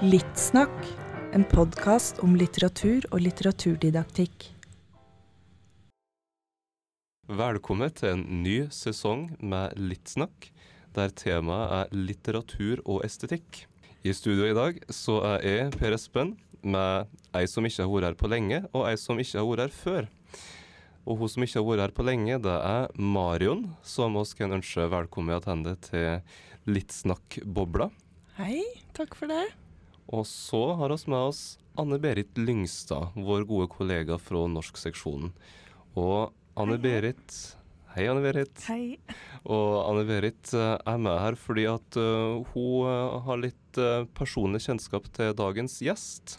Littsnakk, en podkast om litteratur og litteraturdidaktikk. Velkommen til en ny sesong med Littsnakk, der temaet er litteratur og estetikk. I studio i dag så er jeg Per Espen med ei som ikke har vært her på lenge, og ei som ikke har vært her før. Og hun som ikke har vært her på lenge, det er Marion, som vi kan ønske velkommen tilbake til Littsnakk-bobla. Hei, takk for det. Og så har vi med oss Anne-Berit Lyngstad, vår gode kollega fra norskseksjonen. Og Anne-Berit Hei, Anne-Berit. Hei. Og Anne-Berit eh, er med her fordi at uh, hun uh, har litt personlig kjennskap til dagens gjest.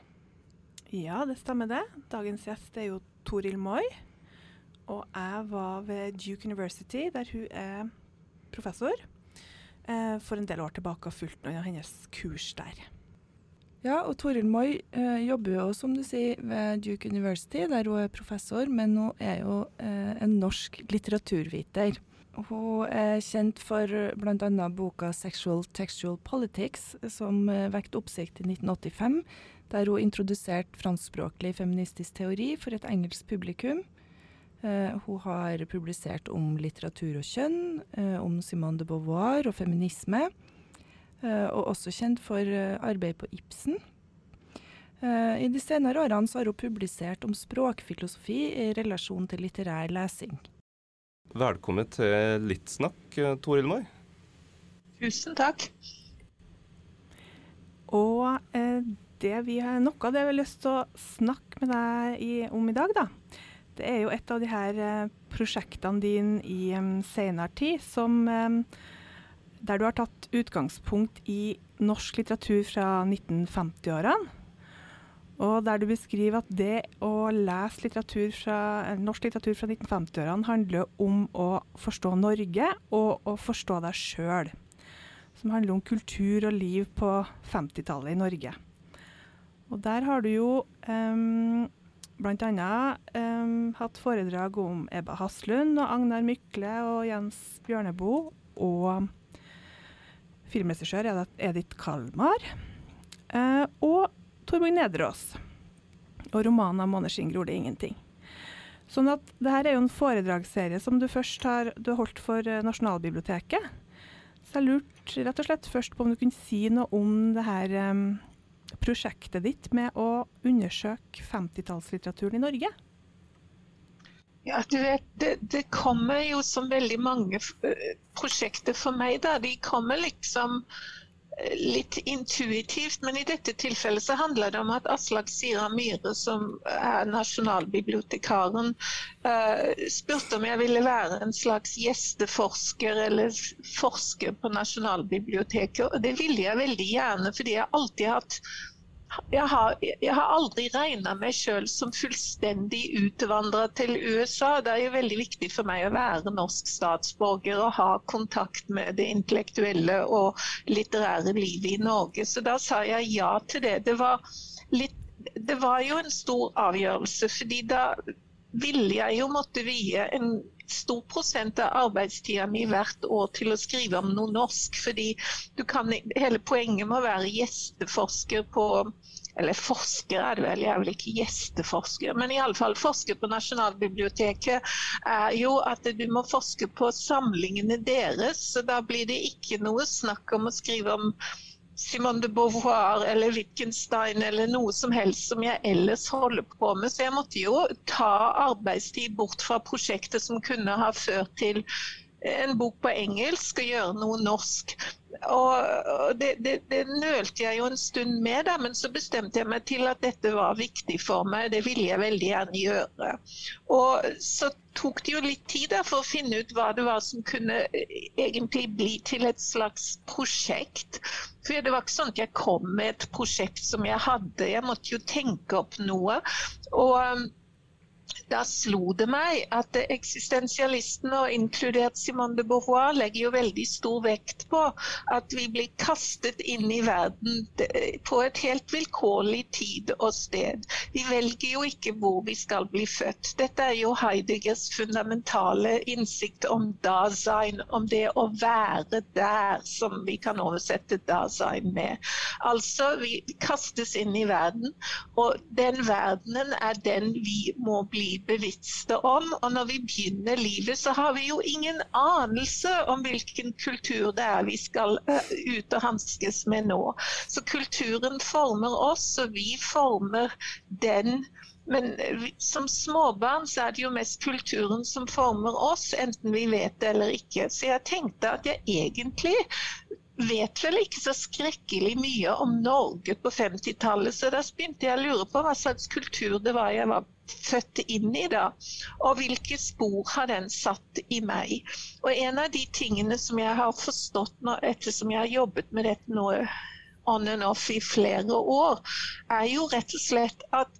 Ja, det stemmer det. Dagens gjest er jo Toril Moi. Og jeg var ved Duke University, der hun er professor, for en del år tilbake og fulgte noen av hennes kurs der. Ja, og Toril Moi eh, jobber jo, som du sier, ved Duke University, der hun er professor, men hun er jo eh, en norsk litteraturviter. Hun er kjent for bl.a. boka 'Sexual Textual Politics', som eh, vekket oppsikt i 1985, der hun introduserte franskspråklig feministisk teori for et engelsk publikum. Eh, hun har publisert om litteratur og kjønn, eh, om Simone de Beauvoir og feminisme. Eh, og også kjent for eh, arbeid på Ibsen. Eh, I de senere årene har hun publisert om språkfilosofi i relasjon til litterær lesing. Velkommen til Littsnakk, Toril Moi. Tusen takk. Og det vi har, noe av det vi har lyst til å snakke med deg i, om i dag, da, det er jo et av de her prosjektene dine i um, senere tid som um, der du har tatt utgangspunkt i norsk litteratur fra 1950-årene. Og der du beskriver at det å lese litteratur fra, norsk litteratur fra 1950-årene handler om å forstå Norge og å forstå deg sjøl. Som handler om kultur og liv på 50-tallet i Norge. Og der har du jo um, bl.a. Um, hatt foredrag om Ebba Haslund og Agnar Mykle og Jens Bjørneboe. Og filmregissør er Edith Kalmar. Eh, og Torbjørn Nedreås. Og romanen av 'Måneskinn gror det ingenting'. Sånn at det her er jo en foredragsserie som du først har, du holdt for uh, Nasjonalbiblioteket. Så jeg lurte rett og slett først på om du kunne si noe om det her um, prosjektet ditt med å undersøke 50-tallslitteraturen i Norge. Ja, du vet, det, det, kommer jo som veldig mange eh, prosjekter for meg. da. De kommer liksom eh, litt intuitivt, men i dette tilfellet så handler det om at Aslak Sira Myhre, som er nasjonalbibliotekaren, uh, spurte om jeg ville være en slags gjesteforsker eller forsker på Nasjonalbiblioteket. Og det ville jeg veldig gjerne, fordi jeg alltid har hatt jeg har, jeg har, aldri regna meg sjøl som fullstendig utvandra til USA. Det er jo veldig viktig for meg å være norsk statsborger og ha kontakt med det intellektuelle og litterære livet i Norge. Så da sa jeg ja til det. Det var, litt, det var jo en stor avgjørelse, fordi da ville jeg jo måtte vie en stor prosent av arbeidstida mi hvert år til å skrive om noe norsk. fordi kan, Hele poenget med å være gjesteforsker på eller forsker er det vel, jeg er vel ikke gjesteforsker, men iallfall forsker på Nasjonalbiblioteket er jo at du må forske på samlingene deres. så Da blir det ikke noe snakk om å skrive om Simone de Beauvoir eller Wittgenstein eller noe som helst som jeg ellers holder på med. Så jeg måtte jo ta arbeidstid bort fra prosjektet som kunne ha ført til en bok på engelsk og gjøre noe norsk. Og det, det, det, nølte jeg jo en stund med, da, men så bestemte jeg meg til at dette var viktig for meg. Det ville jeg veldig gjerne gjøre. Og så tok det jo litt tid da, for å finne ut hva det var som kunne egentlig bli til et slags prosjekt. For det var ikke sånn at jeg kom med et prosjekt som jeg hadde. Jeg måtte jo tenke opp noe. Og da slo det meg at eksistensialistene, og inkludert Simone de Beauvoir, legger jo veldig stor vekt på at vi blir kastet inn i verden på et helt vilkårlig tid og sted. Vi velger jo ikke hvor vi skal bli født. Dette er jo Heideggers fundamentale innsikt om Dasein, om det å være der, som vi kan oversette Dasein med. Altså, vi kastes inn i verden, og den verdenen er den vi må bli bevisste om. Og når vi begynner livet, så har vi jo ingen anelse om hvilken kultur det er vi skal uh, ut og hanskes med nå. Så kulturen former oss, og vi former den. Men som småbarn så er det jo mest kulturen som former oss, enten vi vet det eller ikke. Så jeg tenkte at jeg egentlig vet vel ikke så skrekkelig mye om Norge på 50-tallet, så da begynte jeg å lure på hva slags kultur det var jeg var født inn i da, og hvilke spor har den satt i meg. Og en av de tingene som jeg har forstått nå, ettersom jeg har jobbet med dette nå on and off i flere år, er jo rett og slett at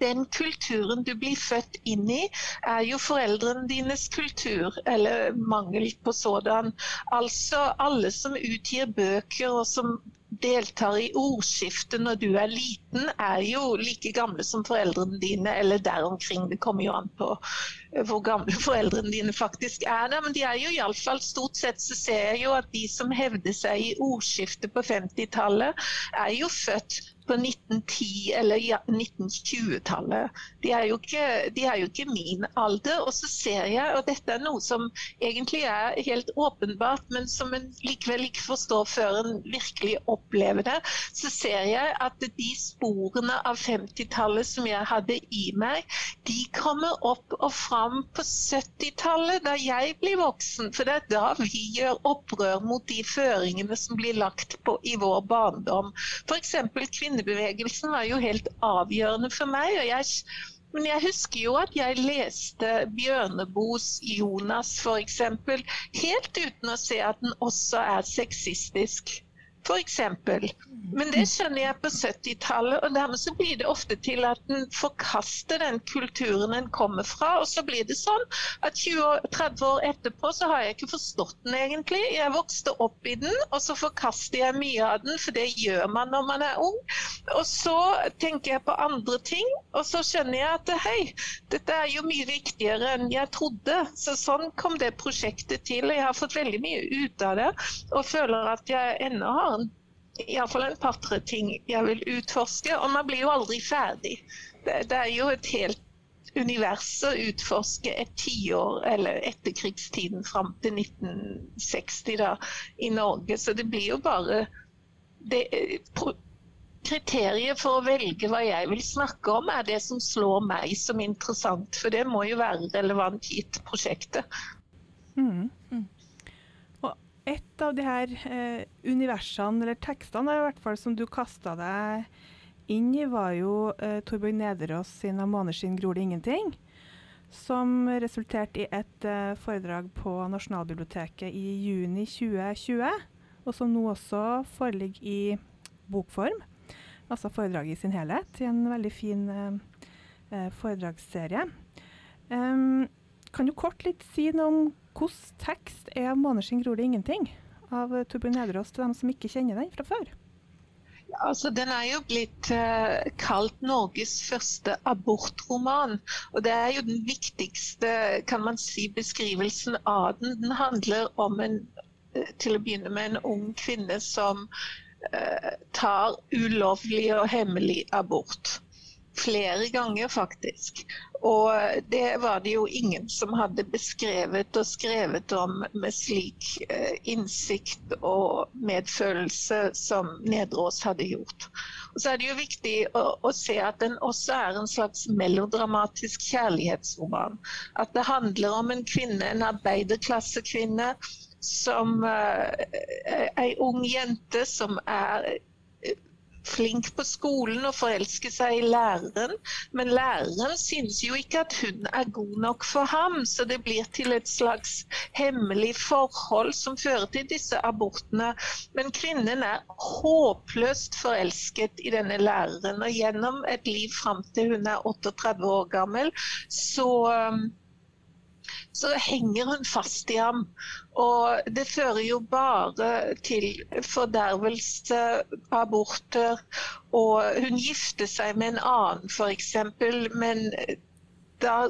den kulturen du blir født inn i, er jo foreldrene dines kultur, eller mangel på sådan. Altså alle som utgir bøker og som deltar i ordskiftet når du er liten, er jo like gamle som foreldrene dine, eller der omkring. Det kommer jo an på eh, hvor gamle foreldrene dine faktisk er. Der. Men de er jo iallfall stort sett så ser jeg jo at de som hevder seg i ordskiftet på 50-tallet, er jo født på 1910- eller 1920-tallet. De, de er jo ikke min alder. Og så ser jeg, og dette er noe som egentlig er helt åpenbart, men som en likevel ikke forstår før en virkelig opplever det, så ser jeg at de sporene av 50-tallet som jeg hadde i meg, de kommer opp og fram på 70-tallet, da jeg blir voksen. For det er da vi gjør opprør mot de føringene som blir lagt på i vår barndom. F.eks. kvinner kvinnebevegelsen var jo helt avgjørende for meg. og jeg men jeg husker jo at jeg leste Bjørneboes 'Jonas' f.eks. helt uten å se at den også er sexistisk f.eks. Men det skjønner jeg på 70-tallet, og dermed så blir det ofte til at en forkaster den kulturen en kommer fra. Og så blir det sånn at 20-30 år etterpå så har jeg ikke forstått den egentlig. Jeg vokste opp i den, og så forkaster jeg mye av den, for det gjør man når man er ung. Og så tenker jeg på andre ting, og så skjønner jeg at hei, dette er jo mye viktigere enn jeg trodde. Så sånn kom det prosjektet til, og jeg har fått veldig mye ut av det. Og føler at jeg ennå har iallfall en par-tre ting jeg vil utforske. Og man blir jo aldri ferdig. Det, det er jo et helt univers å utforske et tiår, eller etterkrigstiden fram til 1960 da, i Norge. Så det blir jo bare det, Kriteriet for å velge hva jeg vil snakke om, er det som slår meg som interessant. For det må jo være relevant gitt prosjektet. Mm. Et av de her eh, universene, eller tekstene i hvert fall, som du kasta deg inn i, var jo eh, Torbjørn Nederås sin 'Av måneskinn gror det ingenting', som resulterte i et eh, foredrag på Nasjonalbiblioteket i juni 2020, og som nå også foreligger i bokform, altså foredraget i sin helhet, i en veldig fin eh, eh, foredragsserie. Um, kan du kort litt si noe om hvilken tekst er 'Måneskinn gror det ingenting' av Torbjørn Nedreås til dem som ikke kjenner den fra før? Altså, den er jo blitt uh, kalt Norges første abortroman. Og det er jo den viktigste kan man si, beskrivelsen av den. Den handler om en, uh, til å begynne med en ung kvinne som uh, tar ulovlig og hemmelig abort. Flere ganger, faktisk. Og det var det jo ingen som hadde beskrevet og skrevet om med slik eh, innsikt og medfølelse som Nedreås hadde gjort. Og så er det jo viktig å, å, se at den også er en slags melodramatisk kjærlighetsroman. At det handler om en kvinne, en arbeiderklassekvinne, som uh, ei ung jente som er flink på skolen og forelsker seg i læreren, men læreren syns jo ikke at hun er god nok for ham, så det blir til et slags hemmelig forhold som fører til disse abortene. Men kvinnen er håpløst forelsket i denne læreren, og gjennom et liv fram til hun er 38 år gammel, så så henger hun fast i ham. Og det fører jo bare til fordervelse, aborter. Og hun gifter seg med en annen f.eks., men da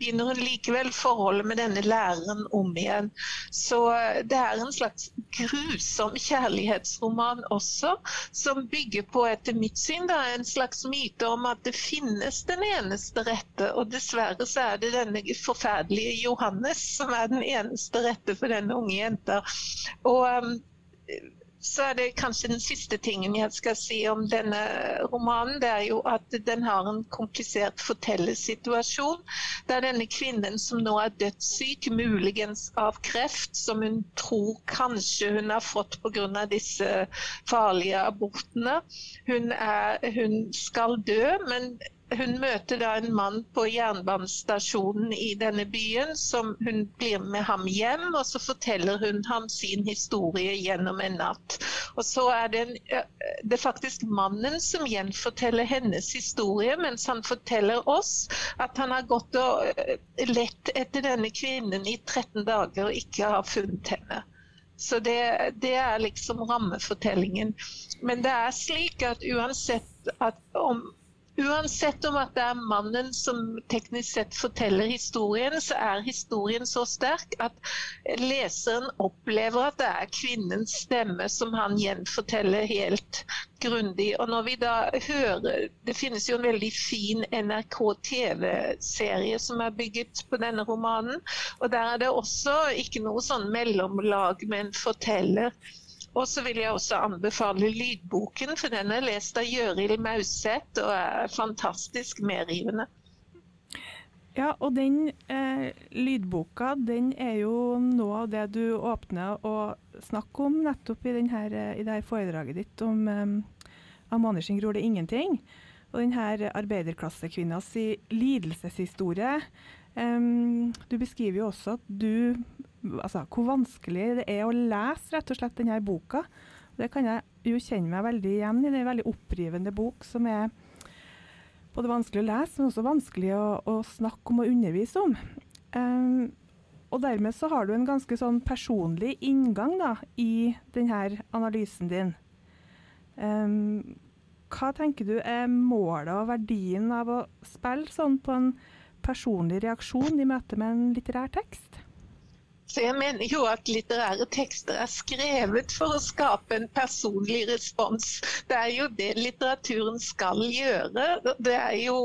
begynner hun likevel forholdet med denne læreren om igjen. Så eh, det er en slags grusom kjærlighetsroman også, som bygger på, etter mitt syn, da, en slags myte om at det finnes den eneste rette. Og dessverre så er det denne forferdelige Johannes som er den eneste rette for denne unge jenta. Og um, så er det kanskje den siste tingen jeg skal si om denne romanen. Det er jo at den har en komplisert fortellersituasjon. Det er denne kvinnen som nå er dødssyk, muligens av kreft, som hun tror kanskje hun har fått pga. disse farlige abortene. Hun, er, hun skal dø, men hun møter da en mann på jernbanestasjonen i denne byen. som Hun blir med ham hjem, og så forteller hun ham sin historie gjennom en natt. Og så er det, en, det er faktisk mannen som gjenforteller hennes historie, mens han forteller oss at han har gått og lett etter denne kvinnen i 13 dager og ikke har funnet henne. Så det, det, er liksom rammefortellingen. Men det er slik at uansett at om, Uansett om at det er mannen som teknisk sett forteller historien, så er historien så sterk at leseren opplever at det er kvinnens stemme som han gjenforteller helt grundig. Og når vi da hører Det finnes jo en veldig fin NRK TV-serie som er bygget på denne romanen. Og der er det også ikke noe sånn mellomlag med en forteller. Og så vil jeg også anbefale lydboken, for den er lest av Gjøril Mauseth og er fantastisk medrivende. Ja, og den eh, lydboka den er jo noe av det du åpner å snakke om nettopp i, denne, i det her foredraget ditt om eh, av Manersen gror det ingenting. Og denne arbeiderklassekvinnas lidelseshistorie. Um, du beskriver jo også at du altså, hvor vanskelig det er å lese rett og slett denne boka. Det kan jeg jo kjenne meg veldig igjen i. Det er en veldig opprivende bok som er både vanskelig å lese, men også vanskelig å, å snakke om og undervise om. Um, og dermed så har du en ganske sånn personlig inngang da, i denne analysen din. Um, hva tenker du er målet og verdien av å spille sånn på en personlig reaksjon i møte med en litterær tekst? Så jeg mener jo at litterære tekster er skrevet for å skape en personlig respons. Det er jo det litteraturen skal gjøre. Det er jo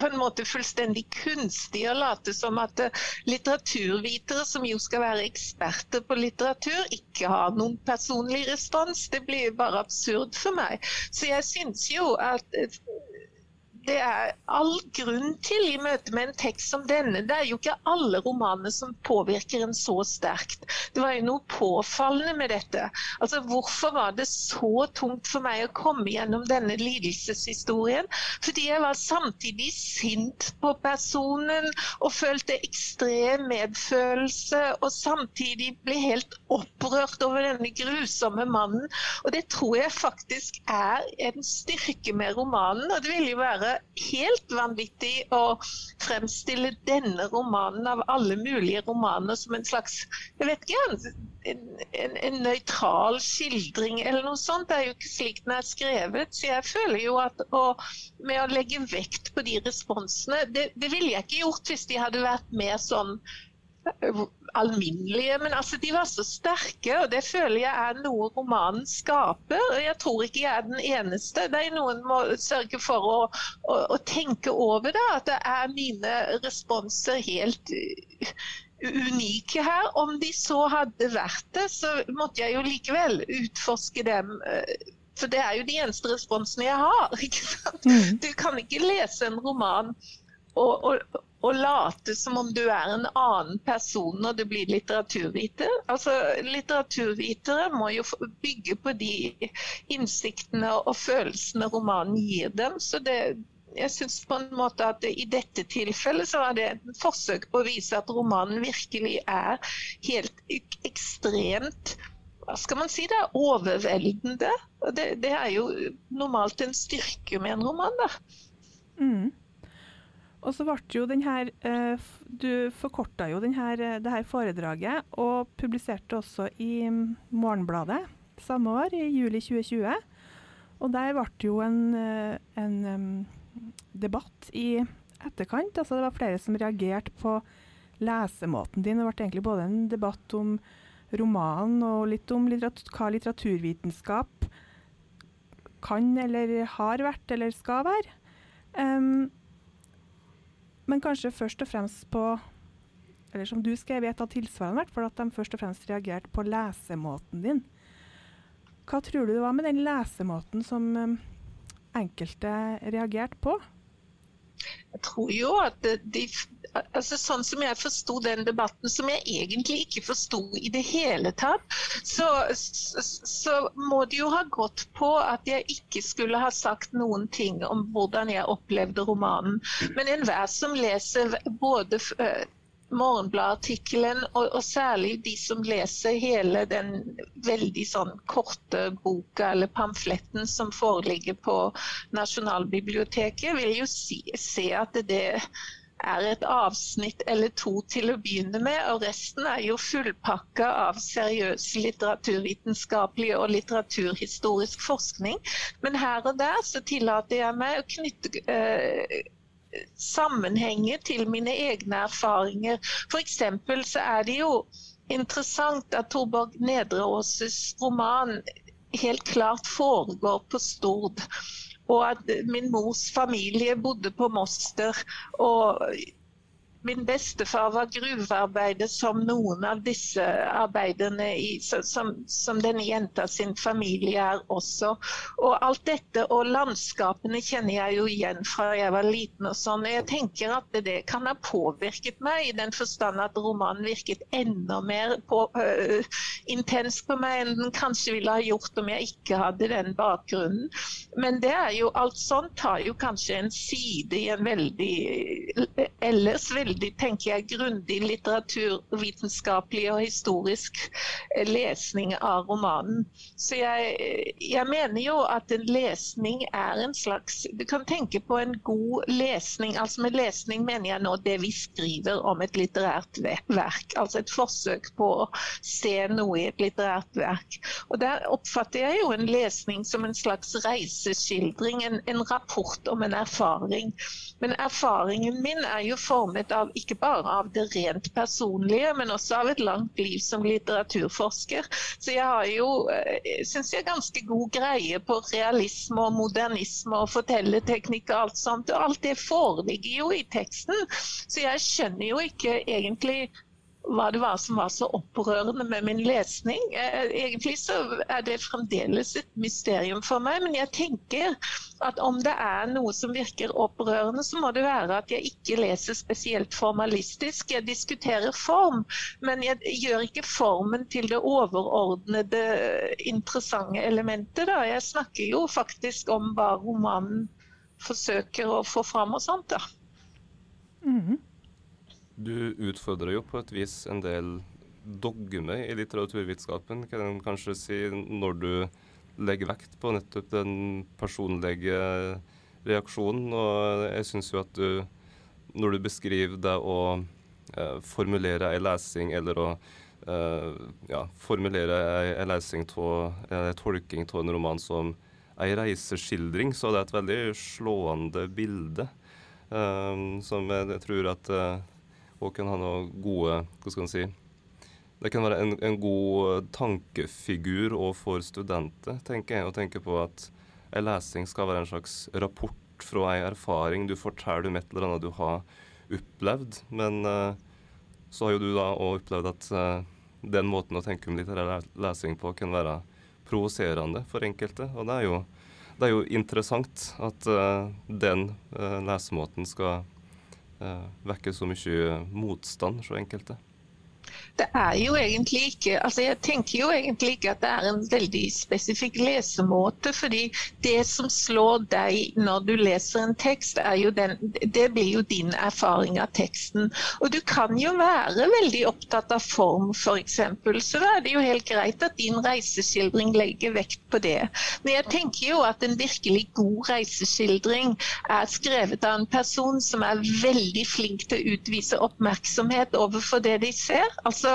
på en måte fullstendig kunstig å late som at eh, litteraturvitere, som jo skal være eksperter på litteratur, ikke har noen personlig respons. Det blir bare absurd for meg. Så jeg syns jo at eh, det er all grunn til i møte med en tekst som denne. Det er jo ikke alle romaner som påvirker en så sterkt. Det var jo noe påfallende med dette. Altså, Hvorfor var det så tungt for meg å komme gjennom denne lidelseshistorien? Fordi jeg var samtidig sint på personen og følte ekstrem medfølelse, og samtidig ble helt opprørt over denne grusomme mannen. Og det tror jeg faktisk er en styrke med romanen. og det vil jo være helt vanvittig å fremstille denne romanen av alle mulige romaner som en slags jeg vet ikke, en, en, en nøytral skildring eller noe sånt. Det er jo ikke slik den er skrevet. Så jeg føler jo at å, med å legge vekt på de responsene Det, det ville jeg ikke gjort hvis de hadde vært mer sånn alminnelige, men altså, de var så sterke, og det føler jeg er noe romanen skaper. og Jeg tror ikke jeg er den eneste. Det er Noen må sørge for å, å, å tenke over det, at det er mine responser helt unike her. Om de så hadde vært det, så måtte jeg jo likevel utforske dem. Eh, for det er jo de eneste responsene jeg har. ikke sant? Mm. Du kan ikke lese en roman og, og, å late som om du er en annen person når du blir litteraturviter. Altså, litteraturvitere må jo bygge på de innsiktene og følelsene romanen gir dem. så det jeg synes på en måte at I dette tilfellet så var det et forsøk på å vise at romanen virkelig er helt ekstremt hva skal man si, det er overveldende. Det, det er jo normalt en styrke med en roman. da. Mm. Og så ble jo den her eh, Du forkorta jo den her, eh, det her foredraget og publiserte også i Morgenbladet samme år, i juli 2020. Og der ble det jo en, eh, en um, debatt i etterkant. Altså det var flere som reagerte på lesemåten din. Det ble egentlig både en debatt om romanen og litt om litteratur, hva litteraturvitenskap kan eller har vært eller skal være. Um, men kanskje først og fremst på Eller som du skrev i et av tilsvarene, for at de først og fremst reagerte på lesemåten din. Hva tror du det var med den lesemåten som um, enkelte reagerte på? Jeg tror jo at de, altså Sånn som jeg forsto den debatten, som jeg egentlig ikke forsto i det hele tatt, så, så, så, må det jo ha gått på at jeg ikke skulle ha sagt noen ting om hvordan jeg opplevde romanen. Men enhver som leser både Morgenblad-artikkelen, og, og, særlig de som leser hele den veldig sånn korte boka eller pamfletten som foreligger på Nasjonalbiblioteket, vil jo si, se at det er et avsnitt eller to til å begynne med, og resten er jo fullpakka av seriøs litteraturvitenskapelig og litteraturhistorisk forskning. Men her og der så tillater jeg meg å knytte øh, sammenhenger til mine egne erfaringer. F.eks. så er det jo interessant at Torborg Nedreåses roman helt klart foregår på Stord. Og at min mors familie bodde på Moster. Og Min bestefar var gruvearbeider som noen av disse arbeiderne i, som, som denne jenta sin familie er også. Og alt dette og landskapene kjenner jeg jo igjen fra jeg var liten og sånn. Og jeg tenker at det kan ha påvirket meg i den forstand at romanen virket enda mer på, øh, intens på meg enn den kanskje ville ha gjort om jeg ikke hadde den bakgrunnen. Men det er jo alt sånt har jo kanskje en side i en veldig ellers veldig veldig tenker jeg, grundig litteraturvitenskapelig og historisk eh, lesning av romanen. Så jeg, jeg, mener jo at en lesning er en slags Du kan tenke på en god lesning. altså Med lesning mener jeg nå det vi skriver om et litterært verk. Altså et forsøk på å se noe i et litterært verk. Og Der oppfatter jeg jo en lesning som en slags reiseskildring, en, en rapport om en erfaring. Men erfaringen min er jo formet av ikke bare av det rent personlige, men også av et langt liv som litteraturforsker. Så jeg har jo, eh, syns jeg, ganske god greie på realisme og modernisme og fortellerteknikk og alt sånt. Og alt det foreligger jo i teksten. Så jeg skjønner jo ikke egentlig hva det var som var så opprørende med min lesning. Eh, egentlig så er det fremdeles et mysterium for meg, men jeg tenker at om det er noe som virker opprørende, så må det være at jeg ikke leser spesielt formalistisk. Jeg diskuterer form, men jeg gjør ikke formen til det overordnede interessante elementet. Da. Jeg snakker jo faktisk om hva romanen forsøker å få fram og sånt. da. Mm -hmm. Du utfordrer jo på et vis en del dogme i litteraturvitenskapen, kan en kanskje si, når du legger vekt på nettopp den personlige reaksjonen. Og jeg syns jo at du, når du beskriver det å eh, formulere ei lesing, eller å eh, ja, formulere ei, lesing av, ei tolking av en roman som ei reiseskildring, så det er et veldig slående bilde. Um, som jeg, jeg, tror at uh, og kan ha noen gode Hva skal man si Det kan være en, en god tankefigur for studenter, tenker jeg. Å tenke på at en lesing skal være en slags rapport fra en erfaring. Du forteller om et eller annet du har opplevd. Men uh, så har jo du da òg opplevd at uh, den måten å tenke om litterær lesing på kan være provoserende for enkelte. Og det er jo, det er jo interessant at uh, den lesemåten skal vekker så mye motstand hos enkelte? Det er jo egentlig ikke altså Jeg tenker jo egentlig ikke at det er en veldig spesifikk lesemåte. fordi det som slår deg når du leser en tekst, den, det blir jo din erfaring av teksten. Og du kan jo være veldig opptatt av form, f.eks. Så er det jo helt greit at din reiseskildring legger vekt på det. Men jeg tenker jo at en virkelig god reiseskildring er skrevet av en person som er veldig flink til å utvise oppmerksomhet overfor det de ser. Altså,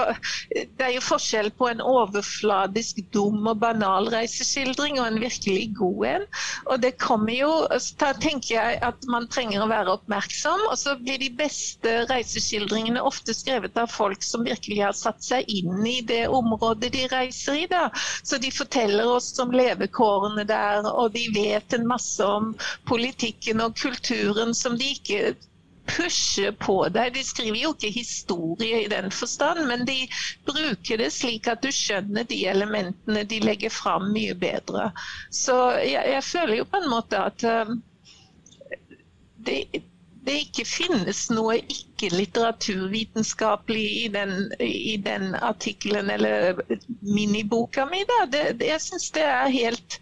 det er jo forskjell på en overfladisk dum og banal reiseskildring og en virkelig god en. Og det kommer jo Da tenker jeg at man trenger å være oppmerksom. Og så blir de beste reiseskildringene ofte skrevet av folk som virkelig har satt seg inn i det området de reiser i. da. Så de forteller oss om levekårene der, og de vet en masse om politikken og kulturen som de ikke pushe på deg. De skriver jo ikke historie i den forstand, men de bruker det slik at du skjønner de elementene de legger fram mye bedre. Så jeg, jeg føler jo på en måte at uh, det, det, ikke finnes noe ikke-litteraturvitenskapelig i den, i den artikkelen eller miniboka mi. Da. Det, det, jeg syns det er helt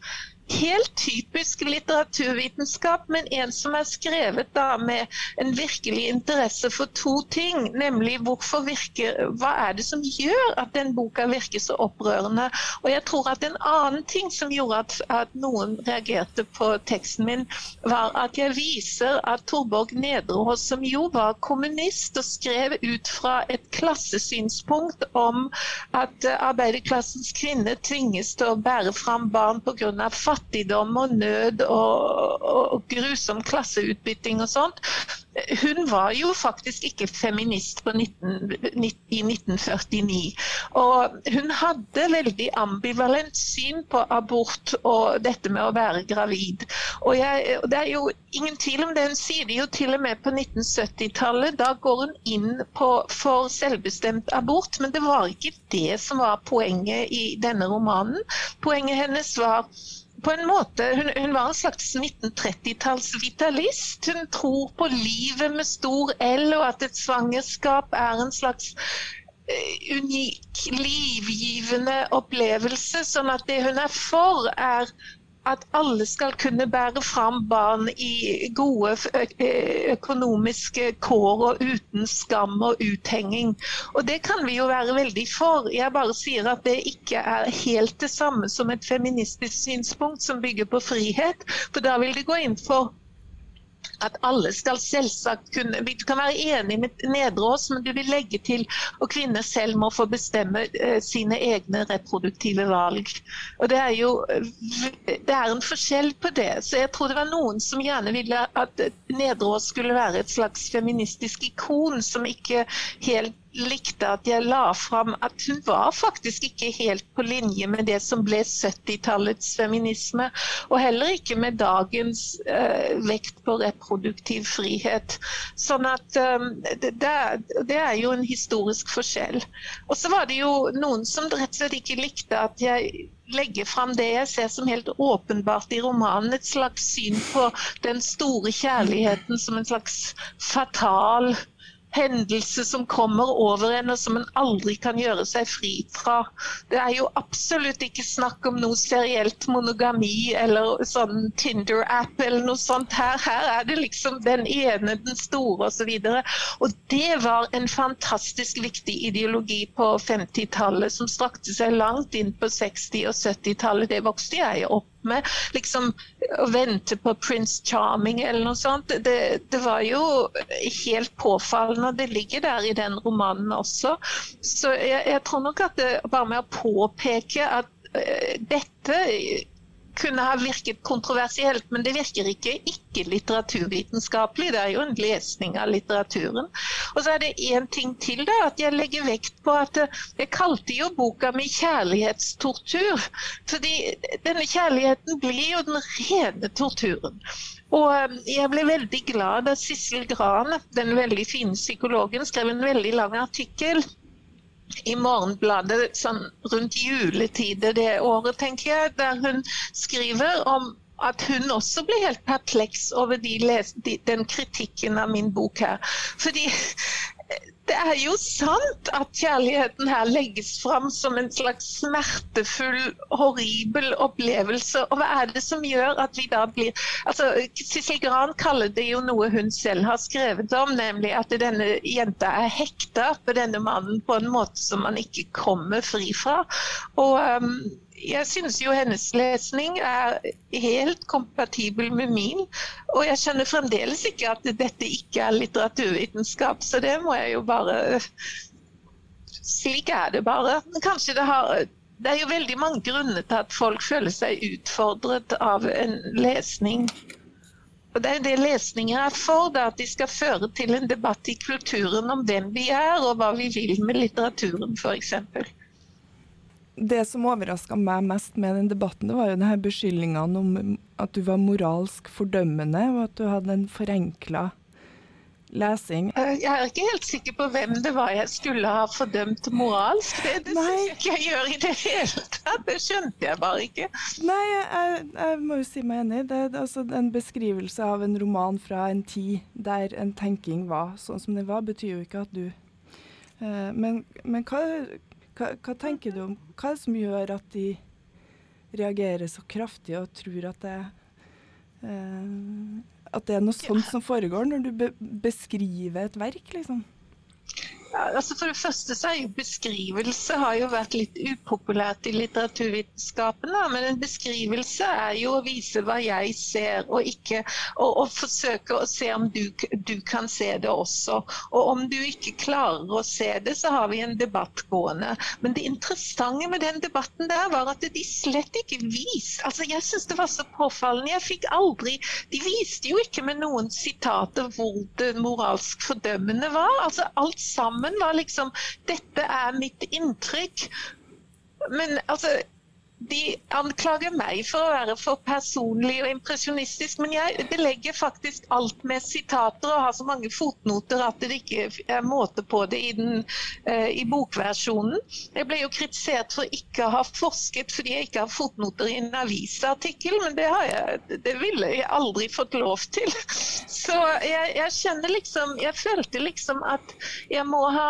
helt typisk litteraturvitenskap, men en som er skrevet da med en virkelig interesse for to ting. Nemlig virker, hva er det som gjør at den boka virker så opprørende. Og jeg tror at en annen ting som gjorde at, at noen reagerte på teksten min, var at jeg viser at Torborg Nedreås, som jo var kommunist og skrev ut fra et klassesynspunkt om at arbeiderklassens kvinner tvinges til å bære fram barn pga. fattigdom fattigdom og nød og, og grusom klasseutbytting og sånt. Hun var jo faktisk ikke feminist 19, i 1949. Og hun hadde veldig ambivalent syn på abort og dette med å være gravid. Og jeg, det er jo ingen tvil om det. Hun sier det jo til og med på 1970-tallet. Da går hun inn på, for selvbestemt abort, men det var ikke det som var poenget i denne romanen. Poenget hennes var på en måte, hun, hun var en slags 1930-talls-vitalist. Hun tror på livet med stor L, og at et svangerskap er en slags uh, unik, livgivende opplevelse. Sånn at det hun er for, er at alle skal kunne bære fram barn i gode økonomiske kår og uten skam og uthenging. Og det kan vi jo være veldig for. Jeg bare sier at det ikke er helt det samme som et feministisk synspunkt som bygger på frihet. For da vil det gå inn for at alle skal selvsagt kunne Du kan være enig med Nedreås, men du vil legge til at kvinner selv må få bestemme uh, sine egne reproduktive valg. Og Det er jo det er en forskjell på det. Så jeg tror det var noen som gjerne ville at Nedreås skulle være et slags feministisk ikon som ikke helt likte at jeg la fram at hun var faktisk ikke helt på linje med det som ble 70-tallets feminisme, og heller ikke med dagens uh, vekt på reproduktiv frihet. Sånn at um, det, det, er jo en historisk forskjell. Og så var det jo noen som rett og slett ikke likte at jeg legger fram det jeg ser som helt åpenbart i romanen. Et slags syn på den store kjærligheten som en slags fatal hendelse som kommer over en og som en aldri kan gjøre seg fri fra. Det er jo absolutt ikke snakk om noe serielt monogami eller sånn Tinder-app eller noe sånt. Her, her er det liksom den ene, den store osv. Og, så og det var en fantastisk viktig ideologi på 50-tallet som strakte seg langt inn på 60- og 70-tallet. Det vokste jeg opp med. Liksom å vente på Prince Charming eller noe sånt. Det, det var jo helt påfallende. Det ligger der i den romanen også. Så jeg, jeg tror nok at det, bare med å påpeke at uh, dette kunne ha virket kontroversielt, men det virker ikke ikke-litteraturvitenskapelig. Det er jo en lesning av litteraturen. Og så er det én ting til, da, at jeg legger vekt på at eh, jeg kalte jo boka mi 'kjærlighetstortur'. Fordi denne kjærligheten blir jo den rene torturen. Og eh, jeg ble veldig glad da Sissel Gran, den veldig fine psykologen, skrev en veldig lang artikkel i Morgenbladet sånn rundt juletider det året, tenker jeg, der hun skriver om at hun også ble helt perpleks over de de, den kritikken av min bok her. Fordi det er jo sant at kjærligheten her legges fram som en slags smertefull, horribel opplevelse. Og hva er det som gjør at vi da blir altså Sissel Gran kaller det jo noe hun selv har skrevet om, nemlig at denne jenta er hekta på denne mannen på en måte som man ikke kommer fri fra. Og um, jeg synes jo hennes lesning er helt kompatibel med min. Og jeg skjønner fremdeles ikke at dette ikke er litteraturvitenskap, så det må jeg jo bare Slik er det bare. Kanskje det har Det er jo veldig mange grunner til at folk føler seg utfordret av en lesning. Og Det er det lesninger er for, da, at de skal føre til en debatt i kulturen om hvem vi er, og hva vi vil med litteraturen, f.eks det som overraska meg mest med den debatten, det var jo denne beskyldningene om at du var moralsk fordømmende, og at du hadde en forenkla lesing. Eh, jeg er ikke helt sikker på hvem det var jeg skulle ha fordømt moralsk. Det, det syns jeg ikke jeg gjør i det hele tatt. Det skjønte jeg bare ikke. Nei, jeg, jeg må jo si meg enig. Det er altså en beskrivelse av en roman fra en tid der en tenking var sånn som den var, betyr jo ikke at du uh, men, men hva hva, hva, tenker du om hva er det som gjør at de reagerer så kraftig og tror at det, eh, at det er noe sånt som foregår, når du be beskriver et verk, liksom? Altså for det første så er jo Beskrivelse har jo vært litt upopulært i litteraturvitenskapen. Men en beskrivelse er jo å vise hva jeg ser, og ikke og, og forsøke å se om du, du, kan se det også. Og om du ikke klarer å se det, så har vi en debatt gående. Men det interessante med den debatten der var at de slett ikke viste altså Jeg syns det var så påfallende. Jeg fikk aldri De viste jo ikke med noen sitater hvor det moralsk fordømmende var. altså alt sammen sammen var liksom Dette er mitt inntrykk. Men altså de anklager meg for å være for personlig og impresjonistisk, men jeg belegger faktisk alt med sitater og har så mange fotnoter at det ikke er måte på det i, den, uh, i bokversjonen. Jeg ble jo kritisert for ikke å ha forsket fordi jeg ikke har fotnoter i en avisartikkel, men det, jeg, det ville jeg aldri fått lov til. Så jeg, jeg kjenner liksom Jeg følte liksom at jeg må ha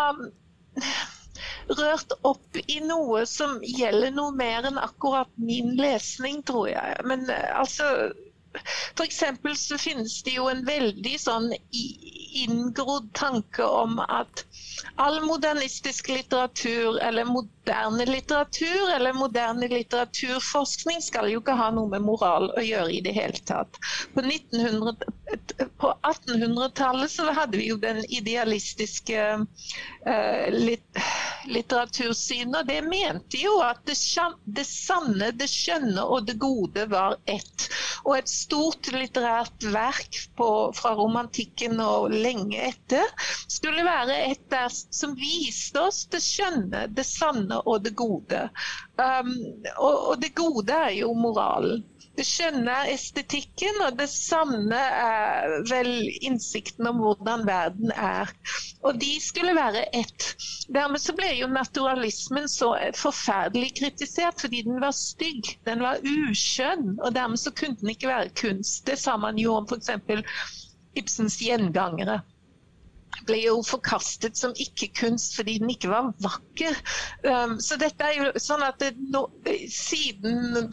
rørt opp i noe som gjelder noe mer enn akkurat min lesning, tror jeg. Men eh, altså F.eks. så finnes det jo en veldig sånn inngrodd tanke om at all modernistisk litteratur eller moderne litteratur eller moderne litteraturforskning skal jo ikke ha noe med moral å gjøre i det hele tatt. På, på 1800-tallet så hadde vi jo den idealistiske uh, litt, litteratursynet, og det mente jo at det, det sanne, det skjønne og det gode var ett. Og et stort litterært verk på, fra romantikken og lenge etter skulle være et der som viste oss det skjønne, det sanne og det gode. Um, og, og det gode er jo moralen. Det skjønne er estetikken, og det sanne er vel innsikten om hvordan verden er. Og de skulle være ett. Dermed så ble jo naturalismen så forferdelig kritisert fordi den var stygg, den var uskjønn, og dermed så kunne den ikke være kunst. Det sa man jo om f.eks. Ibsens gjengangere ble jo forkastet som ikke-kunst fordi den ikke var vakker. Um, så dette er jo sånn at det, no, siden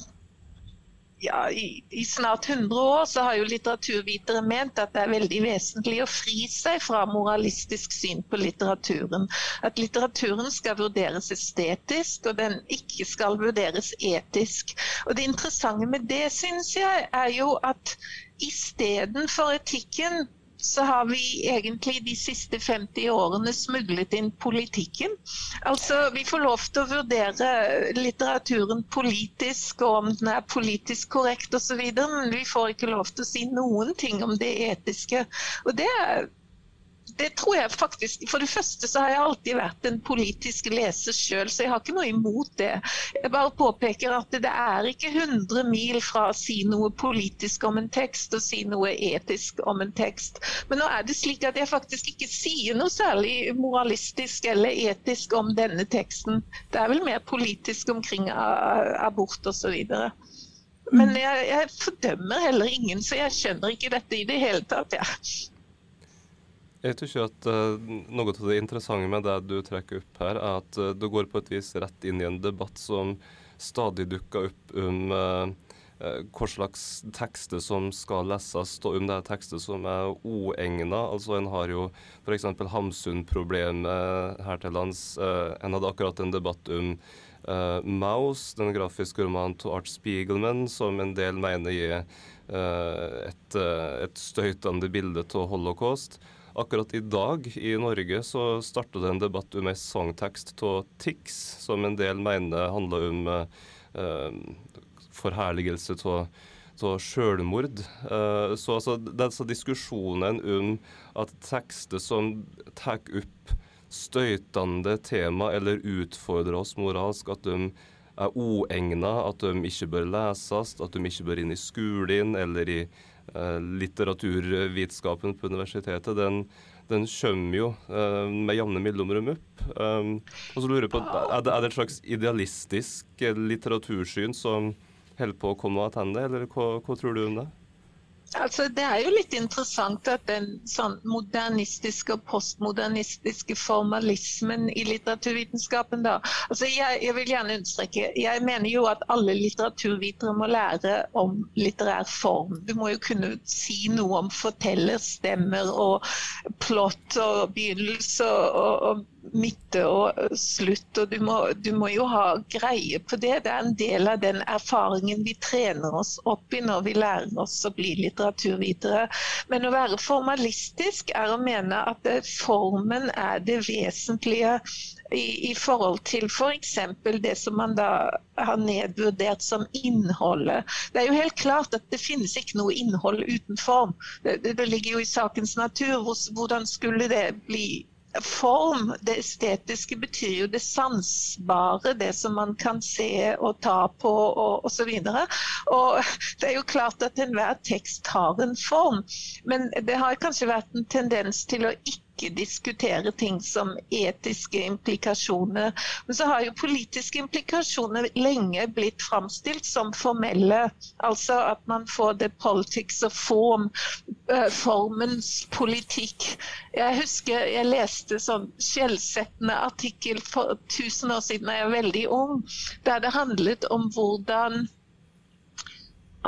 ja, i, i, snart 100 år så har jo litteraturvitere ment at det er veldig vesentlig å fri seg fra moralistisk syn på litteraturen. At litteraturen skal vurderes estetisk, og den ikke skal vurderes etisk. Og Det interessante med det, syns jeg, er jo at istedenfor etikken så har vi egentlig de siste 50 årene smuglet inn politikken. Altså, Vi får lov til å vurdere litteraturen politisk, og om den er politisk korrekt osv., men vi får ikke lov til å si noen ting om det etiske. Og det er det tror jeg faktisk For det første så har jeg alltid vært en politisk leser sjøl, så jeg har ikke noe imot det. Jeg bare påpeker at det er ikke 100 mil fra å si noe politisk om en tekst og si noe etisk om en tekst. Men nå er det slik at jeg faktisk ikke sier noe særlig moralistisk eller etisk om denne teksten. Det er vel mer politisk omkring abort osv. Men jeg, jeg, fordømmer heller ingen, så jeg skjønner ikke dette i det hele tatt. Ja. Jeg tror ikke at uh, Noe av det interessante med det du trekker opp her, er at uh, det går på et vis rett inn i en debatt som stadig dukker opp om uh, hva slags tekster som skal leses, og om det er tekster som er uegna. Altså, en har jo f.eks. Hamsun-problemet her til lands. en hadde akkurat en debatt om uh, Maus, den grafiske romanen til Art Spiegelman, som en del mener gir et, et, støytende bilde av holocaust. Akkurat i dag i Norge så starta det en debatt om en sangtekst av Tix, som en del mener handler om uh, forherligelse av selvmord. Uh, så altså, disse diskusjonen om at tekster som tar opp støytende tema eller utfordrer oss moralsk, at de er uegna, at de ikke bør leses, at de ikke bør inn i skolen eller i Eh, litteraturvitenskapen på universitetet, den, den kommer jo uh, med jevne mellomrom opp. Um, og så lurer jeg på, er det, er det, et slags idealistisk litteratursyn som holder på å komme tilbake, eller hva, hva tror du om det? Altså, det er jo litt interessant at den sånn modernistiske og postmodernistiske formalismen i litteraturvitenskapen da, altså jeg, jeg, vil gjerne understreke, jeg mener jo at alle litteraturvitere må lære om litterær form. Du må jo kunne si noe om fortellerstemmer og plott og begynnelse og, og midte og slutt. og du må, du må, jo ha greie på det. Det er en del av den erfaringen vi trener oss opp i når vi lærer oss å bli litteraturvitere. Men å være formalistisk er å mene at det, formen er det vesentlige i, i forhold til f.eks. For det som man da har nedvurdert som innholdet. Det er jo helt klart at det finnes ikke noe innhold uten form. Det, det ligger jo i sakens natur. Hvordan skulle det bli form, det estetiske, betyr jo det sansbare, det som man kan se og ta på og osv. Det er jo klart at enhver tekst har en form, men det har kanskje vært en tendens til å ikke ikke diskutere ting som etiske implikasjoner. Men så har jo politiske implikasjoner lenge blitt framstilt som formelle. Altså at man får the politics of form, uh, formens politikk. Jeg husker jeg leste sånn skjellsettende artikkel for tusen år siden da jeg var veldig ung, der det handlet om hvordan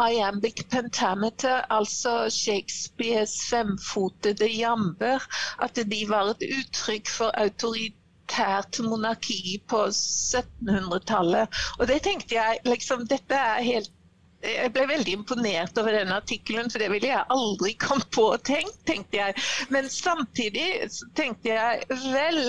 iambic pentameter, altså Shakespeares femfotede jamber, at de var et uttrykk for autoritært monarki på 1700-tallet. Og det tenkte jeg liksom, dette er helt jeg ble veldig imponert over den artikkelen, for det ville jeg aldri komme på å tenke, tenkte jeg. Men samtidig tenkte jeg vel,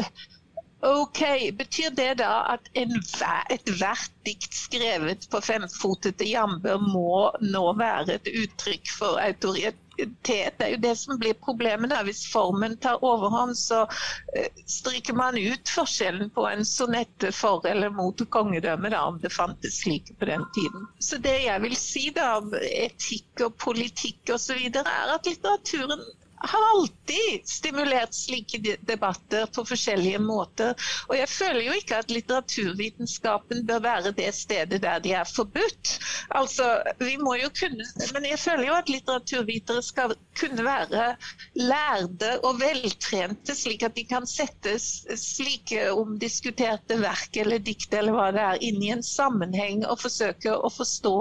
Ok, Betyr det da at ethvert dikt skrevet på femfotete jamber må nå være et uttrykk for autoritet? Det er jo det som blir problemet. da. Hvis formen tar overhånd, så uh, stryker man ut forskjellen på en sonette for eller mot kongedømmet, om det fantes slike på den tiden. Så det jeg vil si da om etikk og politikk osv., er at litteraturen har alltid stimulert slike debatter på forskjellige måter. Og jeg føler jo ikke at litteraturvitenskapen bør være det stedet der de er forbudt. Altså, vi må jo kunne, Men jeg føler jo at litteraturvitere skal kunne være lærde og veltrente, slik at de kan sette slike omdiskuterte verk eller dikt eller hva det er, inn i en sammenheng og forsøke å forstå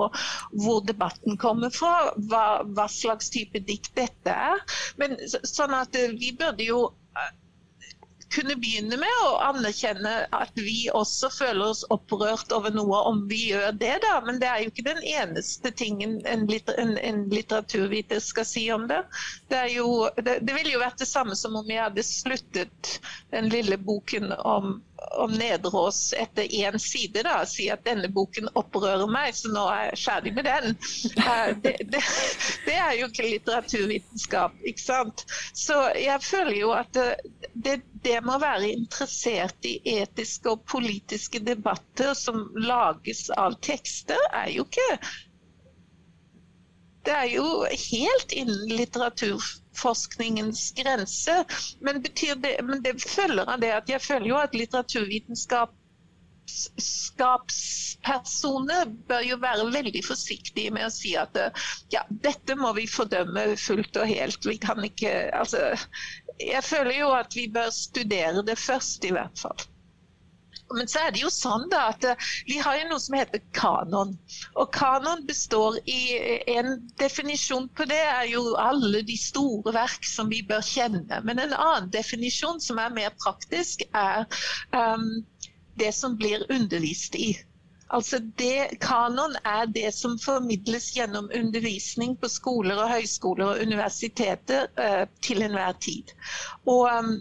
hvor debatten kommer fra, hva, hva slags type dikt dette er. Men men sånn at eh, vi burde jo eh, kunne begynne med å anerkjenne at vi også føler oss opprørt over noe, om vi gjør det, da. Men det er jo ikke den eneste tingen en, litter, en, en litteraturviter skal si om det. Det, jo, det, det ville jo vært det samme som om jeg hadde sluttet den lille boken om om Nedreås etter én side da, si at denne boken opprører meg, så nå er jeg ferdig med den. Eh, det, det, det er jo ikke litteraturvitenskap, ikke sant. Så jeg føler jo at det, det må være interessert i etiske og politiske debatter som lages av tekster, er jo ikke Det er jo helt innen litteratur forskningens grense. Men, det, men det følger av det at jeg føler jo at litteraturvitenskap vitenskapspersoner bør jo være veldig forsiktige med å si at ja, dette må vi fordømme fullt og helt. Vi kan ikke Altså, jeg føler jo at vi bør studere det først, i hvert fall. Men så er det jo sånn da at eh, vi har jo noe som heter kanon. Og kanon består i eh, En definisjon på det er jo alle de store verk som vi bør kjenne. Men en annen definisjon som er mer praktisk, er um, det som blir undervist i. Altså det, Kanon er det som formidles gjennom undervisning på skoler og høyskoler og universiteter uh, til enhver tid. Og um,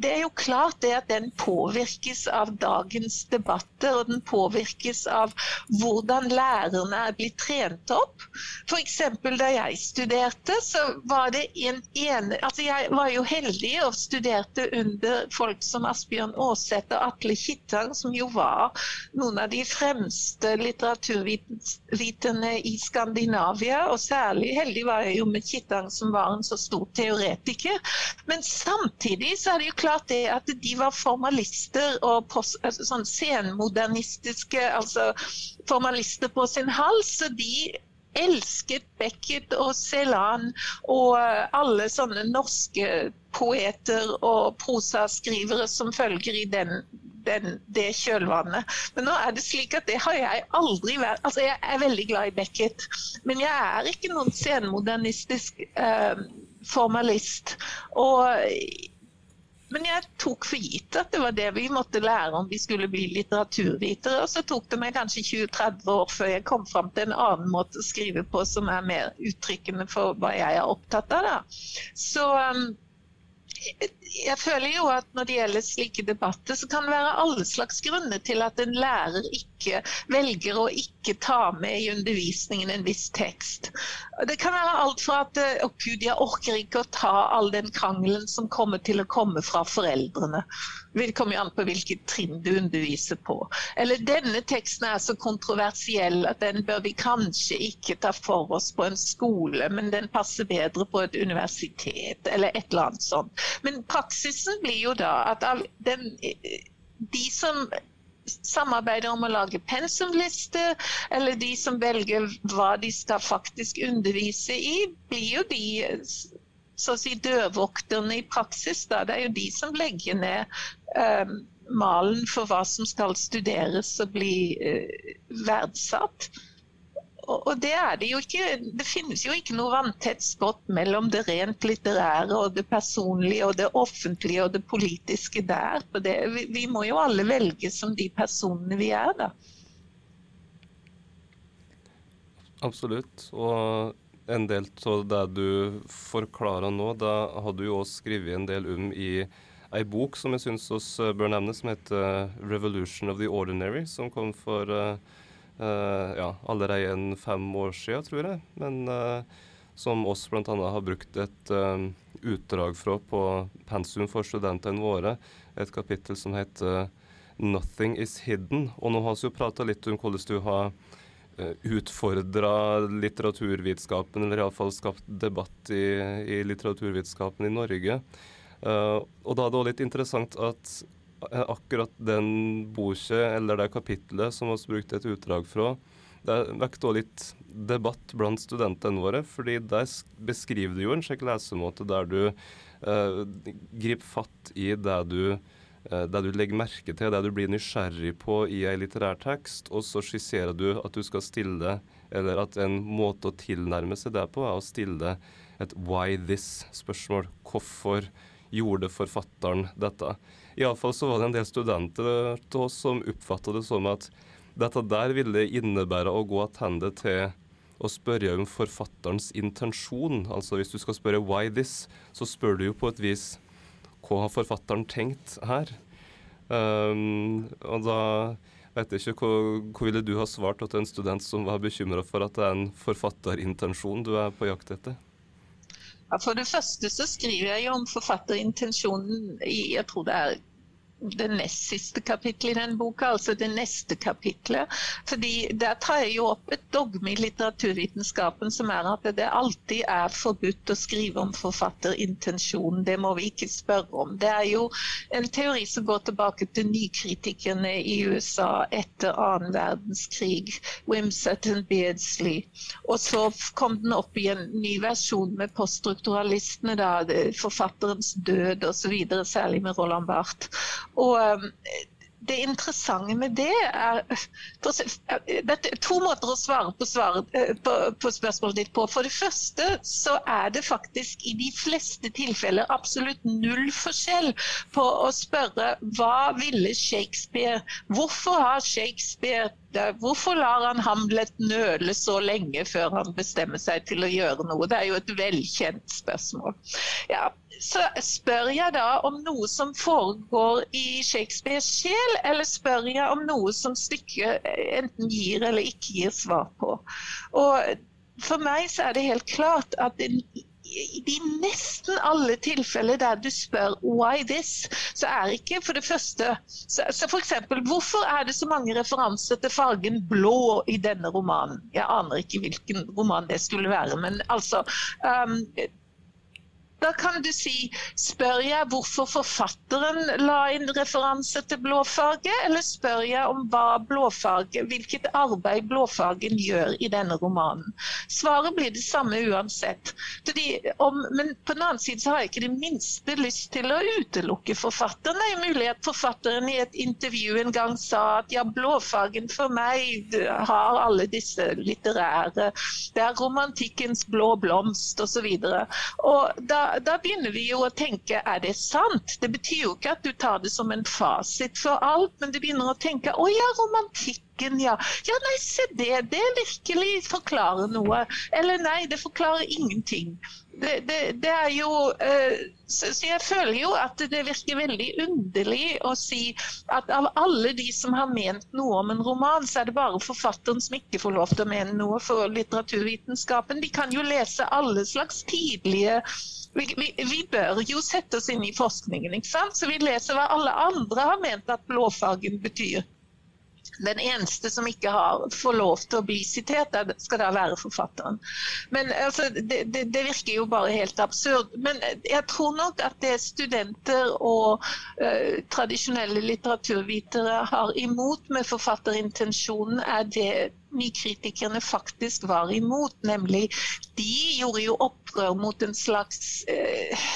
det er jo klart det at den påvirkes av dagens debatter, og den påvirkes av hvordan lærerne er blitt trent opp. F.eks. da jeg studerte, så var det en ene Altså jeg var jo heldig og studerte under folk som Asbjørn Aaseth og Atle Kittang, som jo var noen av de fremste litteraturviterne i Skandinavia. Og særlig heldig var jeg jo med Kittang, som var en så stor teoretiker. Men samtidig så er det jo klart det at de var formalister og post, altså sånn senmodernistiske altså formalister på sin hals. så de elsket Beckett og Celan og alle sånne norske poeter og prosaskrivere som følger i den, den, det kjølvannet. Men nå er det slik at det har jeg aldri vært Altså, jeg er veldig glad i Beckett, men jeg er ikke noen senmodernistisk eh, formalist. Og men jeg tok for gitt at det var det vi måtte lære om vi skulle bli litteraturvitere. Og så tok det meg kanskje 20-30 år før jeg kom fram til en annen måte å skrive på som er mer uttrykkende for hva jeg er opptatt av. Da. Så um, jeg føler jo at når det gjelder slike debatter, så kan det være alle slags grunner til at en lærer ikke velger å ikke ta med i undervisningen en viss tekst. Det kan være alt fra at jeg orker ikke å ta all den krangelen som kommer til å komme fra foreldrene. Det kommer jo an på hvilket trinn du underviser på. Eller denne teksten er så kontroversiell at den bør vi kanskje ikke ta for oss på en skole, men den passer bedre på et universitet, eller et eller annet sånt. Men praksisen blir jo da at den, de som samarbeider om å lage pensumliste, eller de som velger hva de skal faktisk undervise i, blir jo de så å si dørvokterne i praksis. Da. Det er jo de som legger ned eh, malen for hva som skal studeres og bli eh, verdsatt. Og, det, er det, jo ikke, det finnes jo ikke noe vanntett skott mellom det rent litterære og det personlige og det offentlige og det politiske der. Vi, vi, må jo alle velge som de personene vi er, da. Absolutt. Og en del av det du forklarer nå, da har du jo også skrevet en del om i ei bok som jeg syns oss bør nevne, som heter 'Revolution of the Ordinary', som kom for uh, ja, allerede en fem år siden, tror jeg. Men uh, som oss bl.a. har brukt et utdrag fra på pensum for studentene våre. Et kapittel som heter 'Nothing is hidden'. Og nå har vi jo prata litt om hvordan du har Eh, utfordra litteraturvitenskapen, eller iallfall skapt debatt i, i litteraturvitenskapen i Norge. Uh, og da er det òg litt interessant at uh, akkurat den boka, eller det kapitlet som vi brukte et utdrag fra, det vekket også litt debatt blant studentene våre. fordi der beskriver du jo en slik lesemåte der du eh, griper fatt i det du Eh, det du legger merke til, det du blir nysgjerrig på i en litterær tekst, og så skisserer du at du skal stille eller at en måte å tilnærme seg det på, er å stille et 'why this?'-spørsmål. Hvorfor gjorde forfatteren dette? Iallfall så var det en del studenter til oss som oppfatta det som at dette der ville innebære å gå tilbake til å spørre om forfatterens intensjon. Altså hvis du skal spørre 'why this', så spør du jo på et vis hva har forfatteren tenkt her? Um, og da vet jeg ikke, hva, hva ville du ha svart til en student som var bekymra for at det er en forfatterintensjon du er på jakt etter? For det første så skriver jeg om forfatterintensjonen i jeg tror det er det nest siste kapittelet i den boka, altså det neste kapitlet. Fordi Der tar jeg jo opp et dogme i litteraturvitenskapen som er at det alltid er forbudt å skrive om forfatterintensjonen. Det må vi ikke spørre om. Det er jo en teori som går tilbake til nykritikerne i USA etter annen verdenskrig, Wimsett og Beardsley. Og så kom den opp i en ny versjon med poststrukturalistene, da, forfatterens død osv., særlig med Roland Barth. Og um, det interessante med det er Det er to måter å svare på, svare, eh, på, på, spørsmålet ditt på. For det første så er det faktisk i de fleste tilfeller absolutt null forskjell på å spørre hva ville Shakespeare Hvorfor har Shakespeare Hvorfor lar han Hamlet nøle så lenge før han bestemmer seg til å gjøre noe? Det er jo et velkjent spørsmål. Ja, så spør jeg da om noe som foregår i Shakespeares sjel, eller spør jeg om noe som stykket enten gir eller ikke gir svar på. Og for meg så er det helt klart at i de nesten alle tilfeller der du spør 'why this', så er ikke for det første så, så f.eks. hvorfor er det så mange referanser til fargen blå i denne romanen? Jeg aner ikke hvilken roman det skulle være, men altså um, da kan du si Spør jeg hvorfor forfatteren la inn referanse til blåfarge, eller spør jeg om hva blåfarge, hvilket arbeid blåfargen gjør i denne romanen? Svaret blir det samme uansett. Om, men på den annen side så har jeg ikke det minste lyst til å utelukke forfatteren. Det er mulig at forfatteren i et intervju en gang sa at ja, blåfargen for meg har alle disse litterære Det er romantikkens blå blomst osv. Da, da, begynner vi jo å tenke er det sant? Det betyr jo ikke at du tar det som en fasit for alt, men du begynner å tenke å ja, romantikken, ja. Ja, nei, se det. Det virkelig forklarer noe. Eller nei, det forklarer ingenting det, det, er jo uh, så, så, jeg føler jo at det virker veldig underlig å si at av alle de som har ment noe om en roman, så er det bare forfatteren som ikke får lov til å mene noe for litteraturvitenskapen. De kan jo lese alle slags tidlige vi, vi, vi, bør jo sette oss inn i forskningen, ikke sant? så vi leser hva alle andre har ment at blåfargen betyr den eneste som ikke har, får lov til å bli sitert, skal da være forfatteren. Men altså, det, det, det, virker jo bare helt absurd. Men jeg tror nok at det studenter og uh, tradisjonelle litteraturvitere har imot med forfatterintensjonen, er det nykritikerne faktisk var imot. Nemlig de gjorde jo opprør mot en slags uh,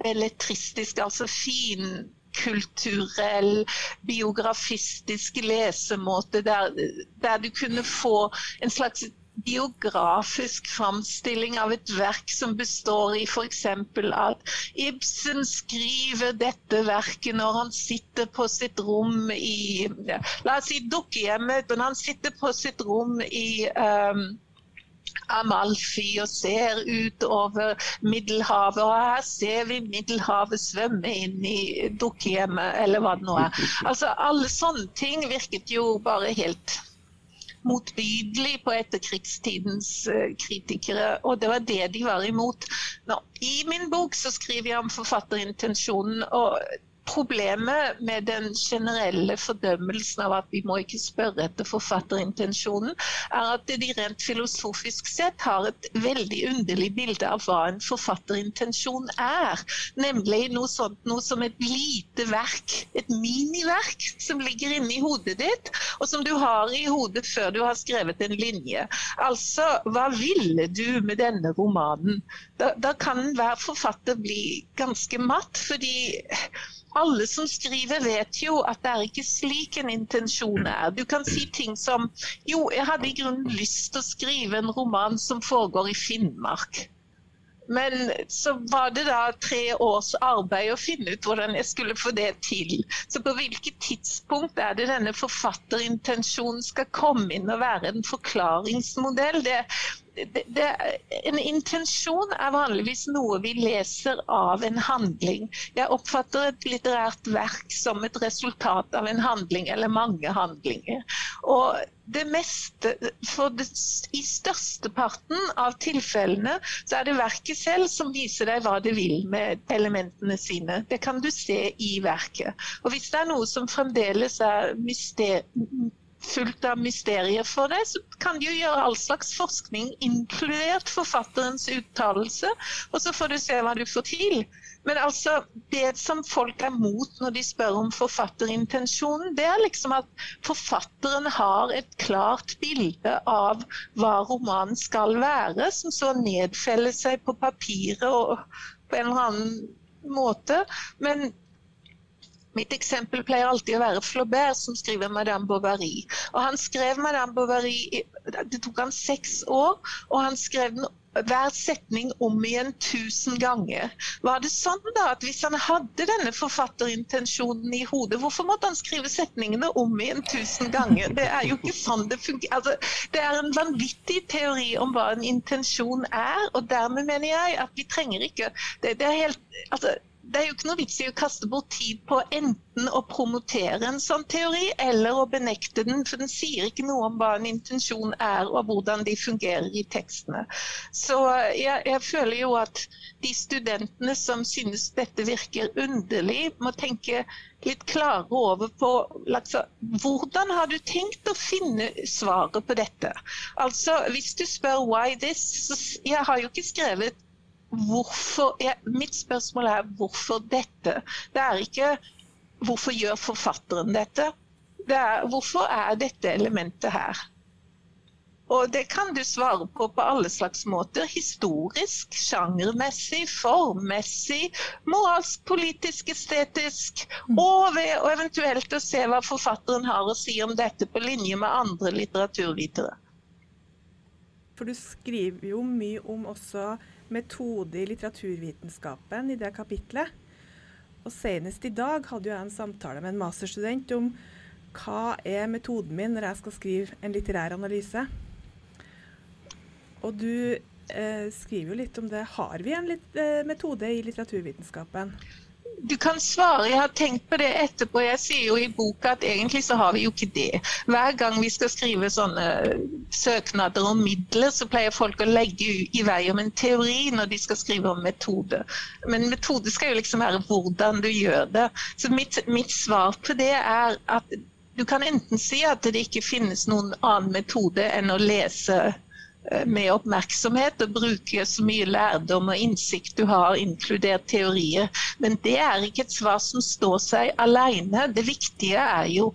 belletristisk, altså fin kulturell, biografistisk lesemåte der, der du kunne få en slags biografisk framstilling av et verk som består i f.eks. at Ibsen skriver dette verket når han sitter på sitt rom i La oss si dukkehjemmet, men han sitter på sitt rom i um, Amalfi og ser ut over Middelhavet. Og her ser vi Middelhavet svømme inn i dukkehjemmet, eller hva det nå er. Altså, alle sånne ting virket jo bare helt motbydelig på etterkrigstidens uh, kritikere, og det var det de var imot. Nå, I min bok så skriver jeg om forfatterintensjonen. og Problemet med den generelle fordømmelsen av at vi må ikke spørre etter forfatterintensjonen, er at de rent filosofisk sett har et veldig underlig bilde av hva en forfatterintensjon er. Nemlig noe sånt noe som et lite verk, et miniverk som ligger inni hodet ditt, og som du har i hodet før du har skrevet en linje. Altså, hva ville du med denne romanen? Da, da kan hver forfatter bli ganske matt, fordi alle som skriver, vet jo at det er ikke slik en intensjon er. Du kan si ting som Jo, jeg hadde i grunnen lyst til å skrive en roman som foregår i Finnmark. Men så var det da tre års arbeid å finne ut hvordan jeg skulle få det til. Så på hvilket tidspunkt er det denne forfatterintensjonen skal komme inn og være en forklaringsmodell? Det, det, det, en intensjon er vanligvis noe vi leser av en handling. Jeg oppfatter et litterært verk som et resultat av en handling eller mange handlinger. Og det meste, for det, I størsteparten av tilfellene så er det verket selv som viser deg hva det vil med elementene sine. Det kan du se i verket. Og Hvis det er noe som fremdeles er myster fullt av mysterier for deg, så kan du gjøre all slags forskning, inkludert forfatterens uttalelse, og så får du se hva du får til. Men altså, det som folk er mot når de spør om forfatterintensjonen, det er liksom at forfatteren har et klart bilde av hva romanen skal være, som så nedfeller seg på papiret og på en eller annen måte. Men Mitt eksempel pleier alltid å være Flaubert, som skriver 'Madame Bovary'. Og Han skrev 'Madame Bovary' Det tok han seks år, og han skrev den hver setning om igjen tusen ganger. Var det sånn da at hvis han hadde denne forfatterintensjonen i hodet, hvorfor måtte han skrive setningene om igjen tusen ganger? Det er jo ikke sånn det fungerer. Altså, det er en vanvittig teori om hva en intensjon er, og dermed mener jeg at vi trenger ikke det, det er helt, altså, det er jo ikke noe vits i å kaste bort tid på enten å promotere en sånn teori eller å benekte den, for den sier ikke noe om hva en intensjon er og hvordan de fungerer i tekstene. Så jeg, jeg føler jo at de studentene som synes dette virker underlig, må tenke litt klarere over på altså, hvordan har du tenkt å finne svaret på dette. Altså, Hvis du spør 'why this', så jeg har jo ikke skrevet hvorfor ja, Mitt spørsmål er hvorfor dette? Det er ikke hvorfor gjør forfatteren dette? Det er hvorfor er dette elementet her? Og det kan du svare på på alle slags måter. Historisk, sjangermessig, formmessig, moralsk, politisk, estetisk. Mm. Og ved å eventuelt å se hva forfatteren har å si om dette på linje med andre litteraturvitere. For du skriver jo mye om også metode i litteraturvitenskapen i det kapitlet. Og senest i dag hadde jeg en samtale med en masterstudent om hva er metoden min når jeg skal skrive en litterær analyse. Og du eh, skriver jo litt om det. Har vi en litt, eh, metode i litteraturvitenskapen? Du kan svare. Jeg har tenkt på det etterpå. Jeg sier jo i boka at egentlig så har vi jo ikke det. Hver gang vi skal skrive sånne søknader om midler, så pleier folk å legge i vei om en teori når de skal skrive om metode. Men metode skal jo liksom være hvordan du gjør det. Så mitt, mitt svar på det er at du kan enten si at det ikke finnes noen annen metode enn å lese Eh, med oppmerksomhet og bruke så mye lærdom og innsikt du har, inkludert teorier. Men det er ikke et svar som står seg alene. Det viktige er jo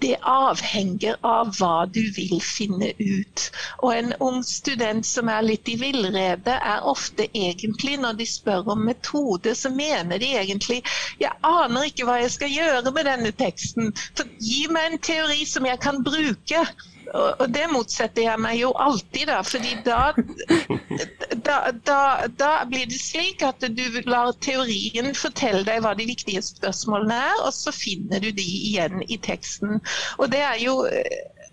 det avhenger av hva du vil finne ut. Og en ung student som er litt i villrede, er ofte egentlig, når de spør om metode, så mener de egentlig jeg aner ikke hva jeg skal gjøre med denne teksten. Så gi meg en teori som jeg kan bruke. Og det motsetter jeg meg jo alltid, da. fordi da, da, da, da, blir det slik at du lar teorien fortelle deg hva de viktige spørsmålene er, og så finner du de igjen i teksten. Og det er jo eh,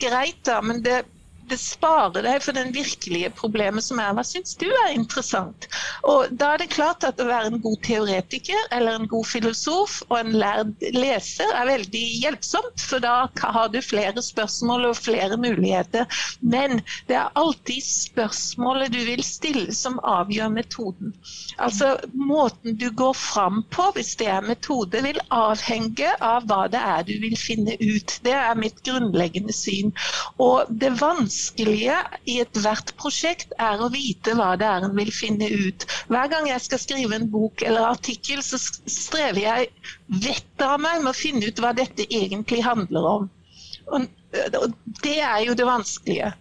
greit, da, men det det sparer deg for den virkelige problemet som er hva syns du er interessant. Og Da er det klart at å være en god teoretiker eller en god filosof og en lærd leser er veldig hjelpsomt, for da har du flere spørsmål og flere muligheter. Men det er alltid spørsmålet du vil stille som avgjør metoden. Altså måten du går fram på, hvis det er metode, vil avhenge av hva det er du vil finne ut. Det er mitt grunnleggende syn. Og det vanskelige i ethvert prosjekt er å vite hva det er en vil finne ut. Hver gang jeg skal skrive en bok eller artikkel, så strever jeg vettet av meg med å finne ut hva dette egentlig handler om. Og, det er jo det vanskelige.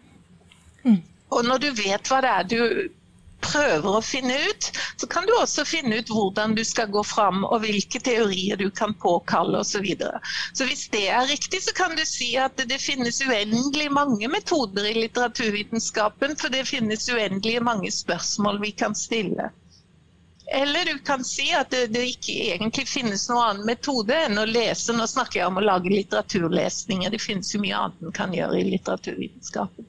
Mm. Og når du vet hva det er du prøver å finne ut, så kan du også finne ut hvordan du skal gå fram og hvilke teorier du kan påkalle osv. Så, videre. så hvis det er riktig, så kan du si at det finnes uendelig mange metoder i litteraturvitenskapen, for det finnes uendelig mange spørsmål vi kan stille. Eller du kan si at det, det, ikke egentlig finnes noen annen metode enn å lese. Nå snakker jeg om å lage litteraturlesninger, det finnes jo mye annet en kan gjøre i litteraturvitenskapen.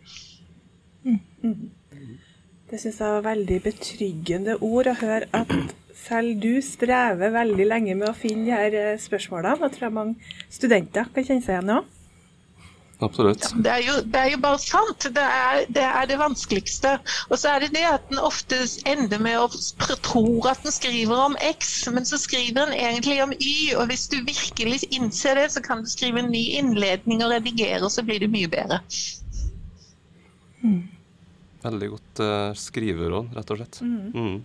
Mm. Det syns jeg var veldig betryggende ord å høre at selv du strever veldig lenge med å finne de her eh, spørsmålene. Det tror jeg mange studenter kan kjenne seg igjen i òg. Absolutt. Det er, jo, det er jo bare sant. Det er, det er det vanskeligste. Og så er det det at den ofte ender med å tro at den skriver om X, men så skriver den egentlig om Y. Og hvis du virkelig innser det, så kan du skrive en ny innledning og redigere, og så blir det mye bedre. Mm. Veldig godt uh, skriveråd, rett og slett. Mm. Mm.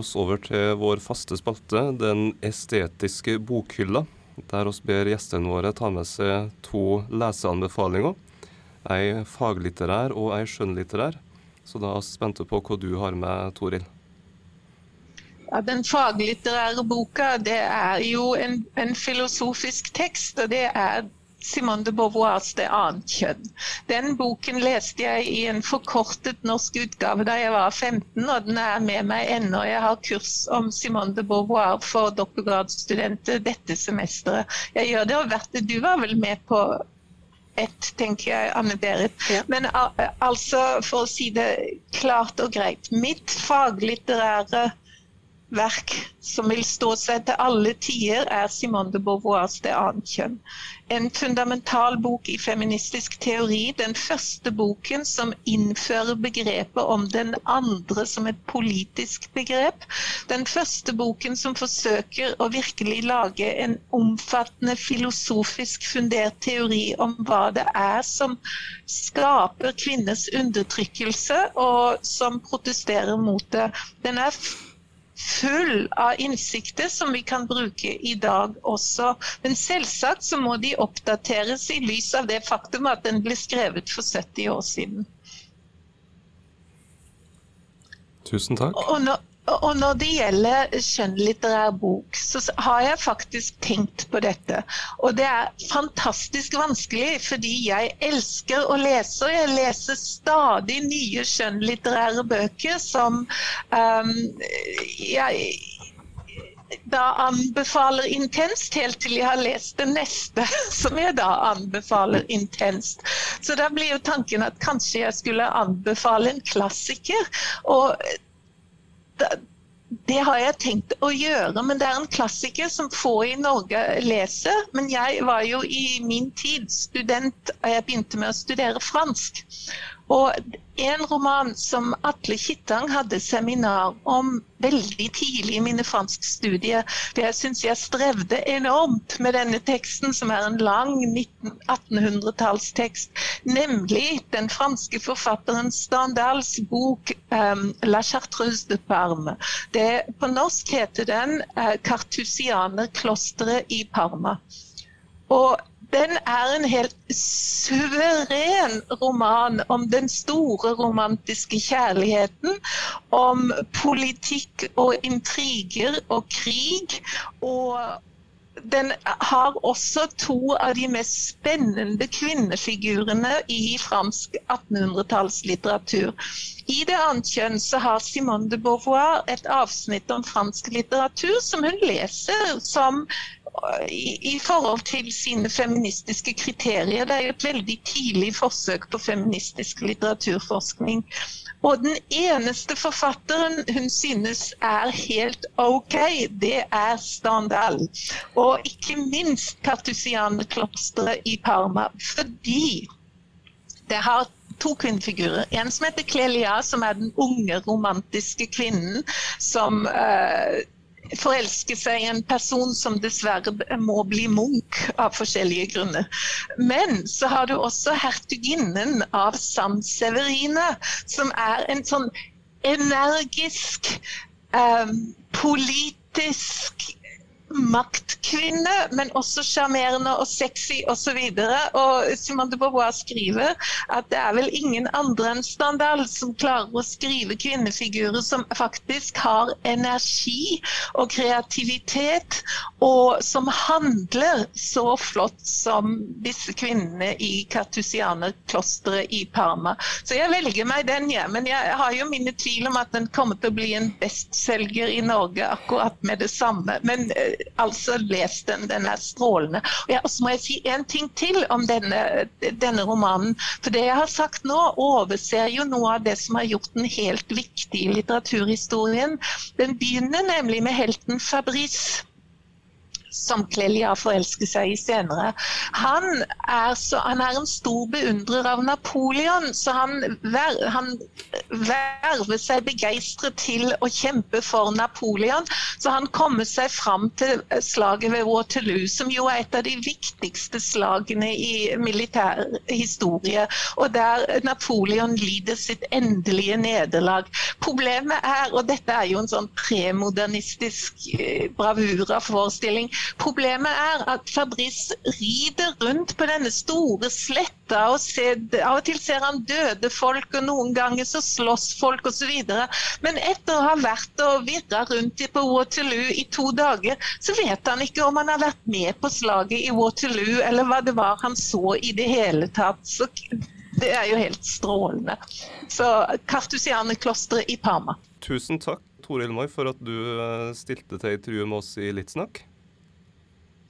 Oss over til vår faste spalte, den estetiske bokhylla, der oss ber gjestene våre ta med seg to leseanbefalinger. Ei faglitterær og ei skjønnlitterær. Så da er vi spente på hva du har med, Toril. Ja, den faglitterære boka det er jo en, en filosofisk tekst, og det er Simone de Beauvoirs 'Det annet kjønn'. Den boken leste jeg i en forkortet norsk utgave da jeg var 15, og den er med meg ennå. Jeg har kurs om Simone de Beauvoir for doktorgradsstudenter dette semesteret. Jeg gjør det, og Verte, du var vel med på ett, tenker jeg, Anne-Berit. Ja. Men altså, for å si det klart og greit. Mitt faglitterære verk som vil stå seg til alle tider, er Simone de Beauvoirs 'Det annet kjønn'. En fundamental bok i feministisk teori. Den første boken som innfører begrepet om den andre som et politisk begrep. Den første boken som forsøker å virkelig lage en omfattende filosofisk fundert teori om hva det er som skaper kvinners undertrykkelse, og som protesterer mot det. Den er full av innsikter som vi kan bruke i dag også. Men selvsagt så må de oppdateres i lys av det faktum at den ble skrevet for 70 år siden. Tusen takk. Og når, og når det gjelder skjønnlitterær bok, så har jeg faktisk tenkt på dette. Og det er fantastisk vanskelig, fordi jeg elsker å lese, og jeg leser stadig nye skjønnlitterære bøker som um, jeg da anbefaler intenst, helt til jeg har lest det neste, som jeg da anbefaler intenst. Så da blir jo tanken at kanskje jeg skulle anbefale en klassiker. og det har jeg tenkt å gjøre, men det er en klassiker som få i Norge leser. Men jeg var jo i min tid student, og jeg begynte med å studere fransk. Og en roman som Atle Kittang hadde seminar om veldig tidlig i mine franskstudier. For jeg syns jeg strevde enormt med denne teksten, som er en lang 1800-tallstekst. Nemlig den franske forfatteren Standals bok um, 'La Chartreuse de Parme'. Det, på norsk heter den uh, 'Kartusianerklosteret i Parma'. Og den er en helt suveren roman om den store romantiske kjærligheten. Om politikk og intriger og krig. Og den har også to av de mest spennende kvinnefigurene i fransk 1800-tallslitteratur. I det annet kjønn så har Simone de Beauvoir et avsnitt om fransk litteratur som hun leser som i, i, forhold til sine feministiske kriterier. Det er et veldig tidlig forsøk på feministisk litteraturforskning. Og den eneste forfatteren hun synes er helt OK, det er Standal. Og ikke minst Kartusianerklosteret i Parma. Fordi det har to kvinnefigurer. En som heter Clelia, som er den unge, romantiske kvinnen som uh, forelske seg i en person som dessverre må bli Munch av forskjellige grunner. Men så har du også hertuginnen av San Severine, som er en sånn energisk, eh, politisk maktkvinne, men også sjarmerende og sexy osv. Og, og Simone de Beauvoir skriver at det er vel ingen andre enn Standal som klarer å skrive kvinnefigurer som faktisk har energi og kreativitet, og som handler så flott som disse kvinnene i Cartusianerklosteret i Parma. Så jeg velger meg den, ja. Men jeg har jo mine tvil om at den kommer til å bli en bestselger i Norge akkurat med det samme. Men uh, altså, les den. Den er strålende. Og ja, så må jeg si en ting til om denne, denne romanen. For det jeg har sagt nå, overser jo noe av det som har gjort den helt viktig i litteraturhistorien. Den begynner nemlig med helten Fabrice som Clelia forelsker seg i senere. Han er, så, han er, en stor beundrer av Napoleon, så han, ver, han verver seg begeistret til å kjempe for Napoleon. Så han kommer seg fram til slaget ved Waterloo, som jo er et av de viktigste slagene i militær historie, og der Napoleon lider sitt endelige nederlag. Problemet er, og dette er jo en sånn premodernistisk eh, bravura-forestilling, Problemet er at Fabrice rider rundt på denne store sletta, og ser, av og til ser han døde folk, og noen ganger så slåss folk osv. Men etter å ha vært og virra rundt på Waterloo i to dager, så vet han ikke om han har vært med på slaget i Waterloo, eller hva det var han så i det hele tatt. Så det er jo helt strålende. Så Kartusianerklosteret i Parma. Tusen takk, Toril Moi, for at du eh, stilte til intervju med oss i Litt snakk.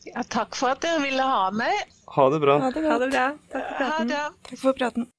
Ja, takk for at dere ville ha meg. Ha det bra. Ha det, ha det bra. Takk for praten. Takk for praten.